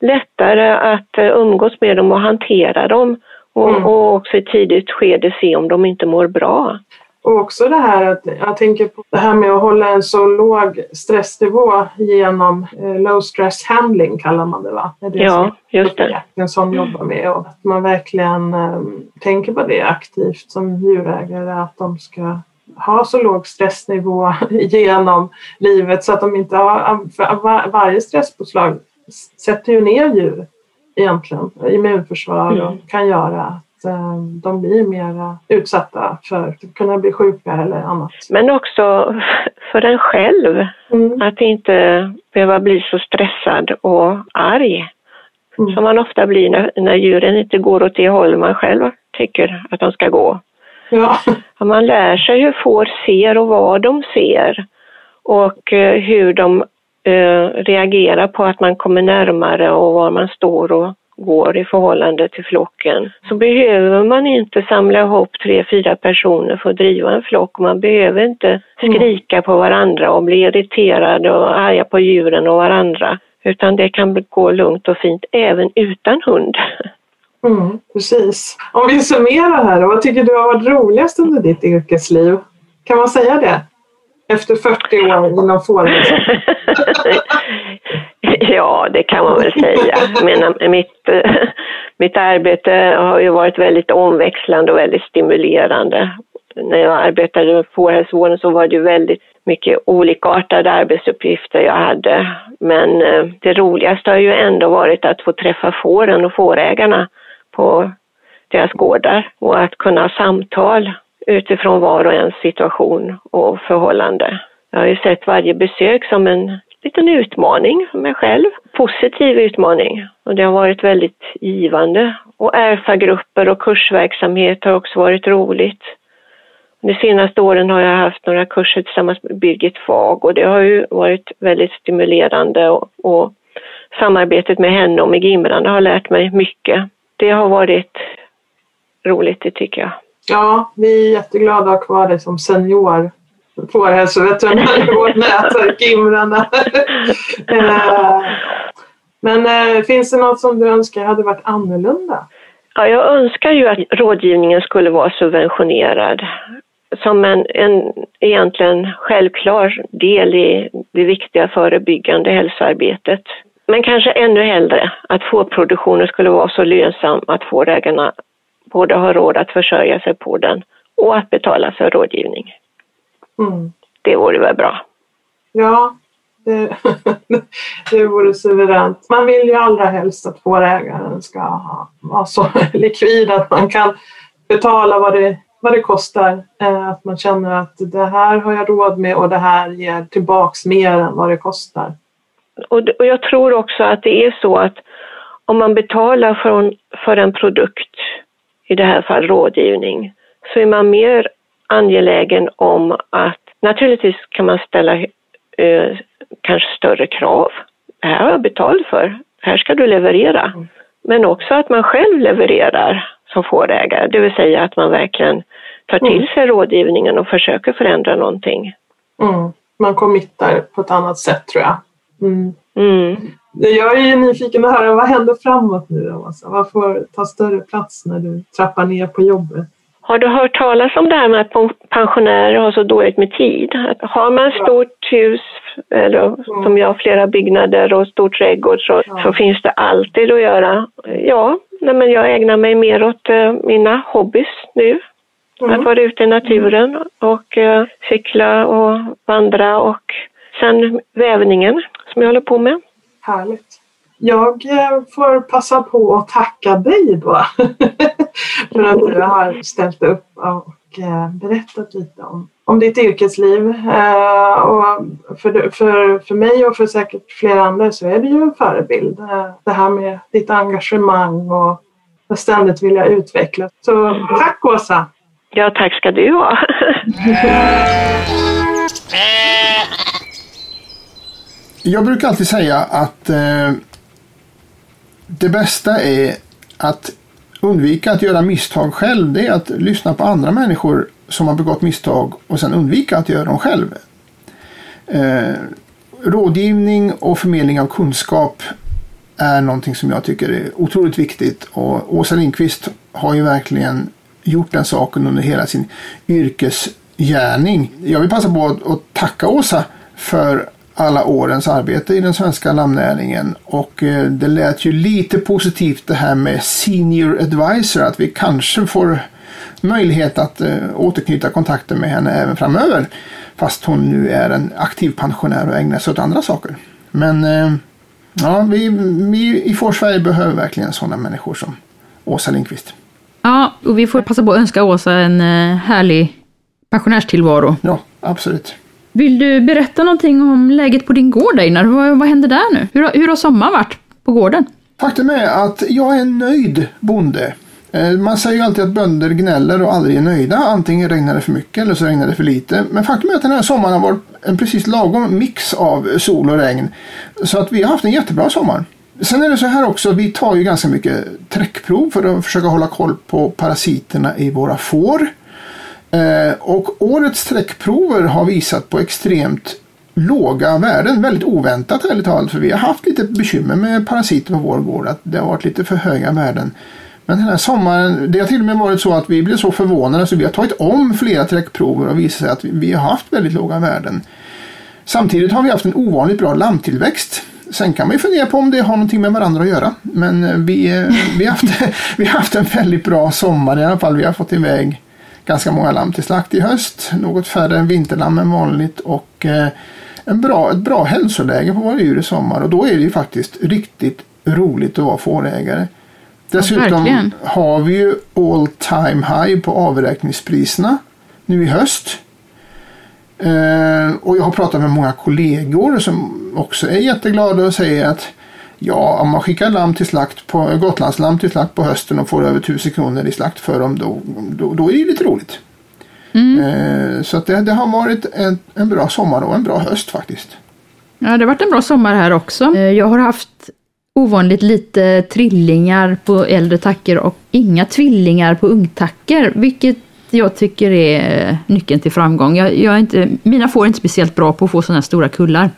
lättare att eh, umgås med dem och hantera dem. Och, Mm. och också i tidigt skede se om de inte mår bra. Och också det här att jag tänker på det här med att hålla en så låg stressnivå genom eh, low stress handling kallar man det va? Det Ja, just det. En sån jobbar med och att man verkligen eh, tänker på det aktivt som djurägare att de ska ha så låg stressnivå [LAUGHS] genom livet så att de inte har, för var, varje stresspåslag sätter ju ner djur egentligen, immunförsvar och Mm. kan göra att eh, de blir mer utsatta för att kunna bli sjuka eller annat. Men också för en själv. Mm. Att inte behöva bli så stressad och arg. Mm. Som man ofta blir när, när djuren inte går åt det håll man själv tycker att de ska gå. Ja. Ja, Man lär sig hur får ser och vad de ser och eh, hur de eh, reagerar på att man kommer närmare och var man står och går i förhållande till flocken. Så behöver man inte samla ihop tre, fyra personer för att driva en flock. Man behöver inte skrika på varandra och bli irriterad och arga på djuren och varandra. Utan det kan gå lugnt och fint även utan hund. Mm, precis. Om vi summerar här, då, vad tycker du har varit roligast under ditt yrkesliv? Kan man säga det? Efter 40 år inom fårhälsan? [LAUGHS] Ja, det kan man väl säga. Menar, mitt, mitt arbete har ju varit väldigt omväxlande och väldigt stimulerande. När jag arbetade med fårhälsovården så var det ju väldigt mycket olikartade arbetsuppgifter jag hade. Men eh, det roligaste har ju ändå varit att få träffa fåren och fårägarna på deras gårdar och att kunna ha samtal utifrån var och ens situation och förhållande. Jag har ju sett varje besök som en liten utmaning för mig själv. Positiv utmaning. Och det har varit väldigt givande. Och erfagrupper och kursverksamhet har också varit roligt. De senaste åren har jag haft några kurser tillsammans med Birgit Fag och det har ju varit väldigt stimulerande och, och samarbetet med henne och med Gimran har lärt mig mycket. Det har varit roligt, det tycker jag. Ja, vi är jätteglada att ha kvar dig som senior fårhälsoveterinär i vårt [LAUGHS] nätverk Gimrarna. [LAUGHS] Eh, Men eh, finns det något som du önskar hade varit annorlunda? Ja, jag önskar ju att rådgivningen skulle vara subventionerad som en, en egentligen självklar del i det viktiga förebyggande hälsoarbetet. Men kanske ännu hellre att fårproduktionen skulle vara så lönsam att fårägarna både har råd att försörja sig på den och att betala för rådgivning. Mm. Det vore väl bra. Ja, det, [LAUGHS] det vore suveränt. Man vill ju allra helst att fårägaren ska vara så [LAUGHS] likvid att man kan betala vad det, vad det kostar. Eh, Att man känner att det här har jag råd med och det här ger tillbaks mer än vad det kostar. Och, och jag tror också att det är så att om man betalar för en, för en produkt, i det här fall rådgivning, så är man mer angelägen om att naturligtvis kan man ställa eh, kanske större krav. Det här har jag betalt för, här ska du leverera. Men också att man själv levererar som fårägare, det vill säga att man verkligen tar till sig rådgivningen och försöker förändra någonting. Mm. Man committar på ett annat sätt tror jag. Mm. Mm. Jag är ju nyfiken att höra vad händer framåt nu då? Alltså, vad får ta större plats när du trappar ner på jobbet? Har du hört talas om det här med att pen- pensionärer har så dåligt med tid? Att har man stort hus, eller som jag, flera byggnader och stor trädgård så, Ja. så finns det alltid att göra. Ja, men jag ägnar mig mer åt eh, mina hobbys nu. Att vara ute i naturen och eh, cykla och vandra och sen vävningen som jag håller på med. Härligt. Jag eh, får passa på att tacka dig då [LAUGHS] för att du har ställt upp och eh, berättat lite om, om ditt yrkesliv. Eh, Och för, för, för mig och för säkert flera andra så är du ju en förebild. Det här med ditt engagemang och att ständigt vilja utveckla. Så tack Åsa! Ja, tack ska du ha. [LAUGHS] [LAUGHS] Jag brukar alltid säga att eh, det bästa är att undvika att göra misstag själv. Det är att lyssna på andra människor som har begått misstag och sen undvika att göra dem själv. Eh, rådgivning och förmedling av kunskap är någonting som jag tycker är otroligt viktigt och Åsa Lindqvist har ju verkligen gjort den saken under hela sin yrkesgärning. Jag vill passa på att, att tacka Åsa för alla årens arbete i den svenska lammnäringen och eh, det lät ju lite positivt det här med senior advisor att vi kanske får möjlighet att eh, återknyta kontakten med henne även framöver fast hon nu är en aktiv pensionär och ägnar sig åt andra saker. Men eh, ja, vi, vi i Forsverige behöver verkligen sådana människor som Åsa Lindqvist. Ja, och vi får passa på att önska Åsa en härlig pensionärstillvaro. Ja, absolut. Vill du berätta någonting om läget på din gård Einar? Vad, vad händer där nu? Hur, har- hur har sommaren varit på gården? Faktum är att jag är en nöjd bonde. Eh, man säger ju alltid att bönder gnäller och aldrig är nöjda. Antingen regnar det för mycket eller så regnar det för lite. Men faktum är att den här sommaren har varit en precis lagom mix av sol och regn. Så att vi har haft en jättebra sommar. Sen är det så här också, vi tar ju ganska mycket träckprov för att försöka hålla koll på parasiterna i våra får. Eh, och årets träckprover har visat på extremt låga värden. Väldigt oväntat ärligt talat. För vi har haft lite bekymmer med parasiter på vår gård. Att det har varit lite för höga värden. Men den här sommaren, det har till och med varit så att vi blev så förvånade så vi har tagit om flera träckprover och visat sig att vi, har haft väldigt låga värden. Samtidigt har vi haft en ovanligt bra lammtillväxt. Sen kan man ju fundera på om det har någonting med varandra att göra. Men eh, vi, eh, vi, har, haft, [LAUGHS] vi har haft en väldigt bra sommar i alla fall. Vi har fått iväg ganska många lamm till slakt i höst. Något färre än vinterlamm än vanligt. Och eh, en bra, ett bra hälsoläge på våra djur i sommar. Och då är det ju faktiskt riktigt roligt att vara fårägare. Dessutom verkligen. har vi ju all time high på avräkningspriserna nu i höst. Eh, och jag har pratat med många kollegor som också är jätteglada och säger att ja, om man skickar lamm till slakt på, Gotlandslamm till slakt på hösten och får över 1000 kronor i slakt för dem, då, då, då är det lite roligt. Eh, så att det, det har varit en, en bra sommar och en bra höst faktiskt. Ja, det har varit en bra sommar här också. Eh, Jag har haft ovanligt lite trillingar på äldre tacker och inga tvillingar på ungtacker, vilket jag tycker är nyckeln till framgång. Jag, jag är inte, mina får är inte speciellt bra på att få sådana här stora kullar.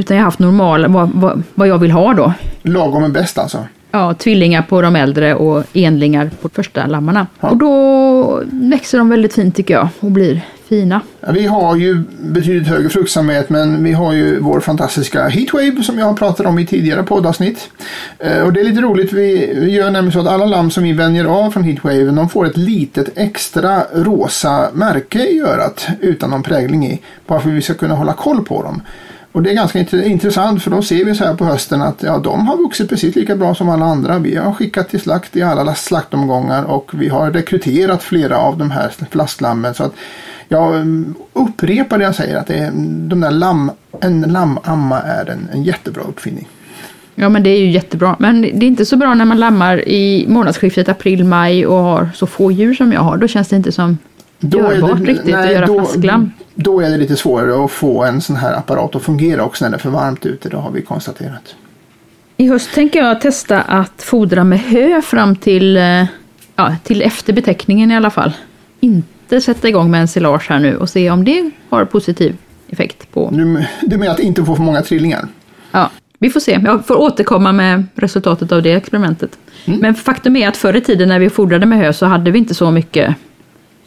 Utan jag har haft normala, vad, vad, vad jag vill ha då. Lagom är bäst alltså. Ja, tvillingar på de äldre och enlingar på första lammarna. Ja. Och då växer de väldigt fint tycker jag och blir fina. Ja, Vi har ju betydligt högre fruktsamhet men vi har ju vår fantastiska Heatwave som jag har pratat om i tidigare poddavsnitt. Eh, Och det är lite roligt, vi gör nämligen så att alla lamm som vi vänjer av från Heatwave de får ett litet extra rosa märke i örat utan någon prägling i. Bara för att vi ska kunna hålla koll på dem. Och det är ganska int- intressant för då ser vi så här på hösten att ja, de har vuxit precis lika bra som alla andra. Vi har skickat till slakt i alla slaktomgångar och vi har rekryterat flera av de här flasklammen. Så att jag mm, upprepar det jag säger att det är, de där lamm, en lamamma är en, en jättebra uppfinning. Ja men det är ju jättebra. Men det är inte så bra när man lammar i månadsskiftet april-maj och har så få djur som jag har. Då känns det inte som görbart riktigt att göra då, flasklamm. Då är det lite svårare att få en sån här apparat att fungera också när det är för varmt ute. Det har vi konstaterat. I höst tänker jag testa att fodra med hö fram till, eh, ja, till efter betäckningen i alla fall. Inte sätta igång med en silage här nu och se om det har positiv effekt på... Du, du menar att inte få för många trillingar? Ja, vi får se. Jag får återkomma med resultatet av det experimentet. Men faktum är att förr i tiden när vi fodrade med hö så hade vi inte så mycket,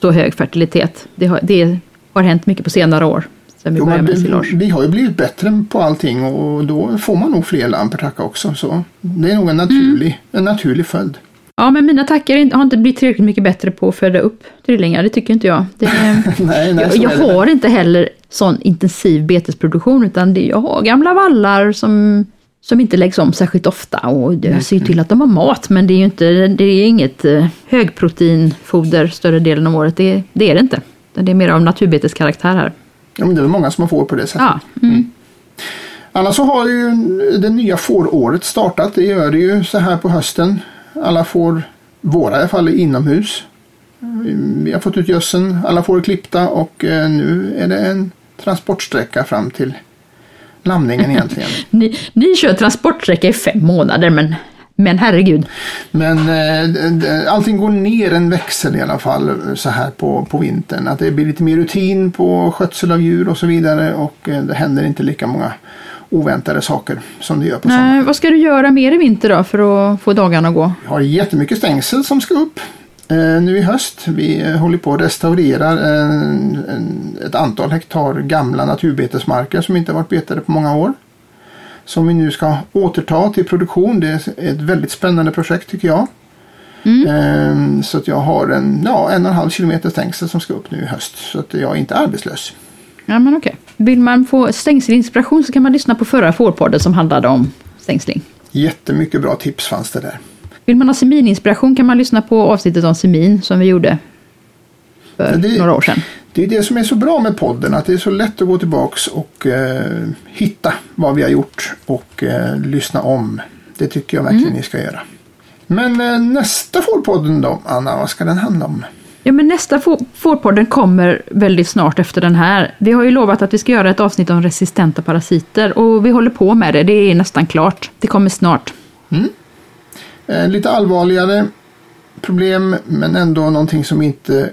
så hög fertilitet. Det det har hänt mycket på senare år. Sen vi Jo, började med vi, vi har ju blivit bättre på allting och då får man nog fler lamm per tacka också. Så det är nog en naturlig, en naturlig följd. Ja, men mina tackor har inte blivit tillräckligt mycket bättre på att föda upp trillingar. Det tycker inte jag. Det, [LAUGHS] nej, nej, jag jag har inte heller sån intensiv betesproduktion utan det, jag har gamla vallar som, som inte läggs om särskilt ofta. Och jag ser ju till att de har mat men det är ju inte, det är inget eh, högproteinfoder större delen av året. Det, det är det inte. Det är mer av naturbeteskaraktär här. Ja, men det är många som har får på det sättet. Ja, mm. Annars så har ju det nya fåråret startat. Det gör det ju så här på hösten. Alla får, våra i alla fall, inomhus. Vi har fått ut gödseln, alla får klippta och eh, nu är det en transportsträcka fram till lamningen egentligen. [LAUGHS] ni, ni kör transportsträcka i fem månader men, men herregud. Men eh, allting går ner en växel i alla fall så här på, på vintern. Att det blir lite mer rutin på skötsel av djur och så vidare och eh, det händer inte lika många oväntade saker som det gör på sommaren. Nej, vad ska du göra mer i vinter då för att få dagarna att gå? Vi har jättemycket stängsel som ska upp eh, nu i höst. Vi eh, håller på att restaurera en, ett antal hektar gamla naturbetesmarker som inte varit betade på många år. Som vi nu ska återta till produktion. Det är ett väldigt spännande projekt tycker jag. Eh, så att jag har en, ja, en och en halv kilometer stängsel som ska upp nu i höst. Så att jag är inte arbetslös. Ja, men okej. Vill man få stängselinspiration så kan man lyssna på förra fårpodden som handlade om stängsling. Jättemycket bra tips fanns det där. Vill man ha semininspiration kan man lyssna på avsnittet om semin som vi gjorde för det- några år sedan. Det är det som är så bra med podden, att det är så lätt att gå tillbaks och eh, hitta vad vi har gjort och eh, lyssna om. Det tycker jag verkligen ni ska göra. Men eh, nästa Fårpodden då, Anna, vad ska den handla om? Ja, men nästa Få- Fårpodden kommer väldigt snart efter den här. Vi har ju lovat att vi ska göra ett avsnitt om resistenta parasiter och vi håller på med det. Det är nästan klart. Det kommer snart. Eh, lite allvarligare problem, men ändå någonting som inte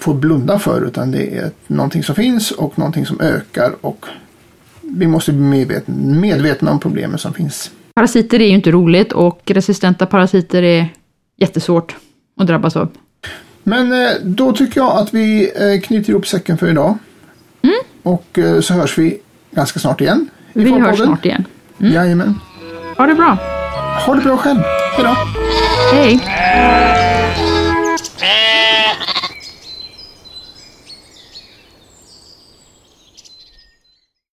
får blunda för, utan det är någonting som finns och någonting som ökar och vi måste bli medvetna, medvetna om problemen som finns. Parasiter är ju inte roligt och resistenta parasiter är jättesvårt att drabbas av. Men eh, då tycker jag att vi eh, knyter ihop säcken för idag. Och eh, så hörs vi ganska snart igen. Vi hörs snart igen. Jajamän. Ha det bra. Ha det bra själv. Hejdå. Hej!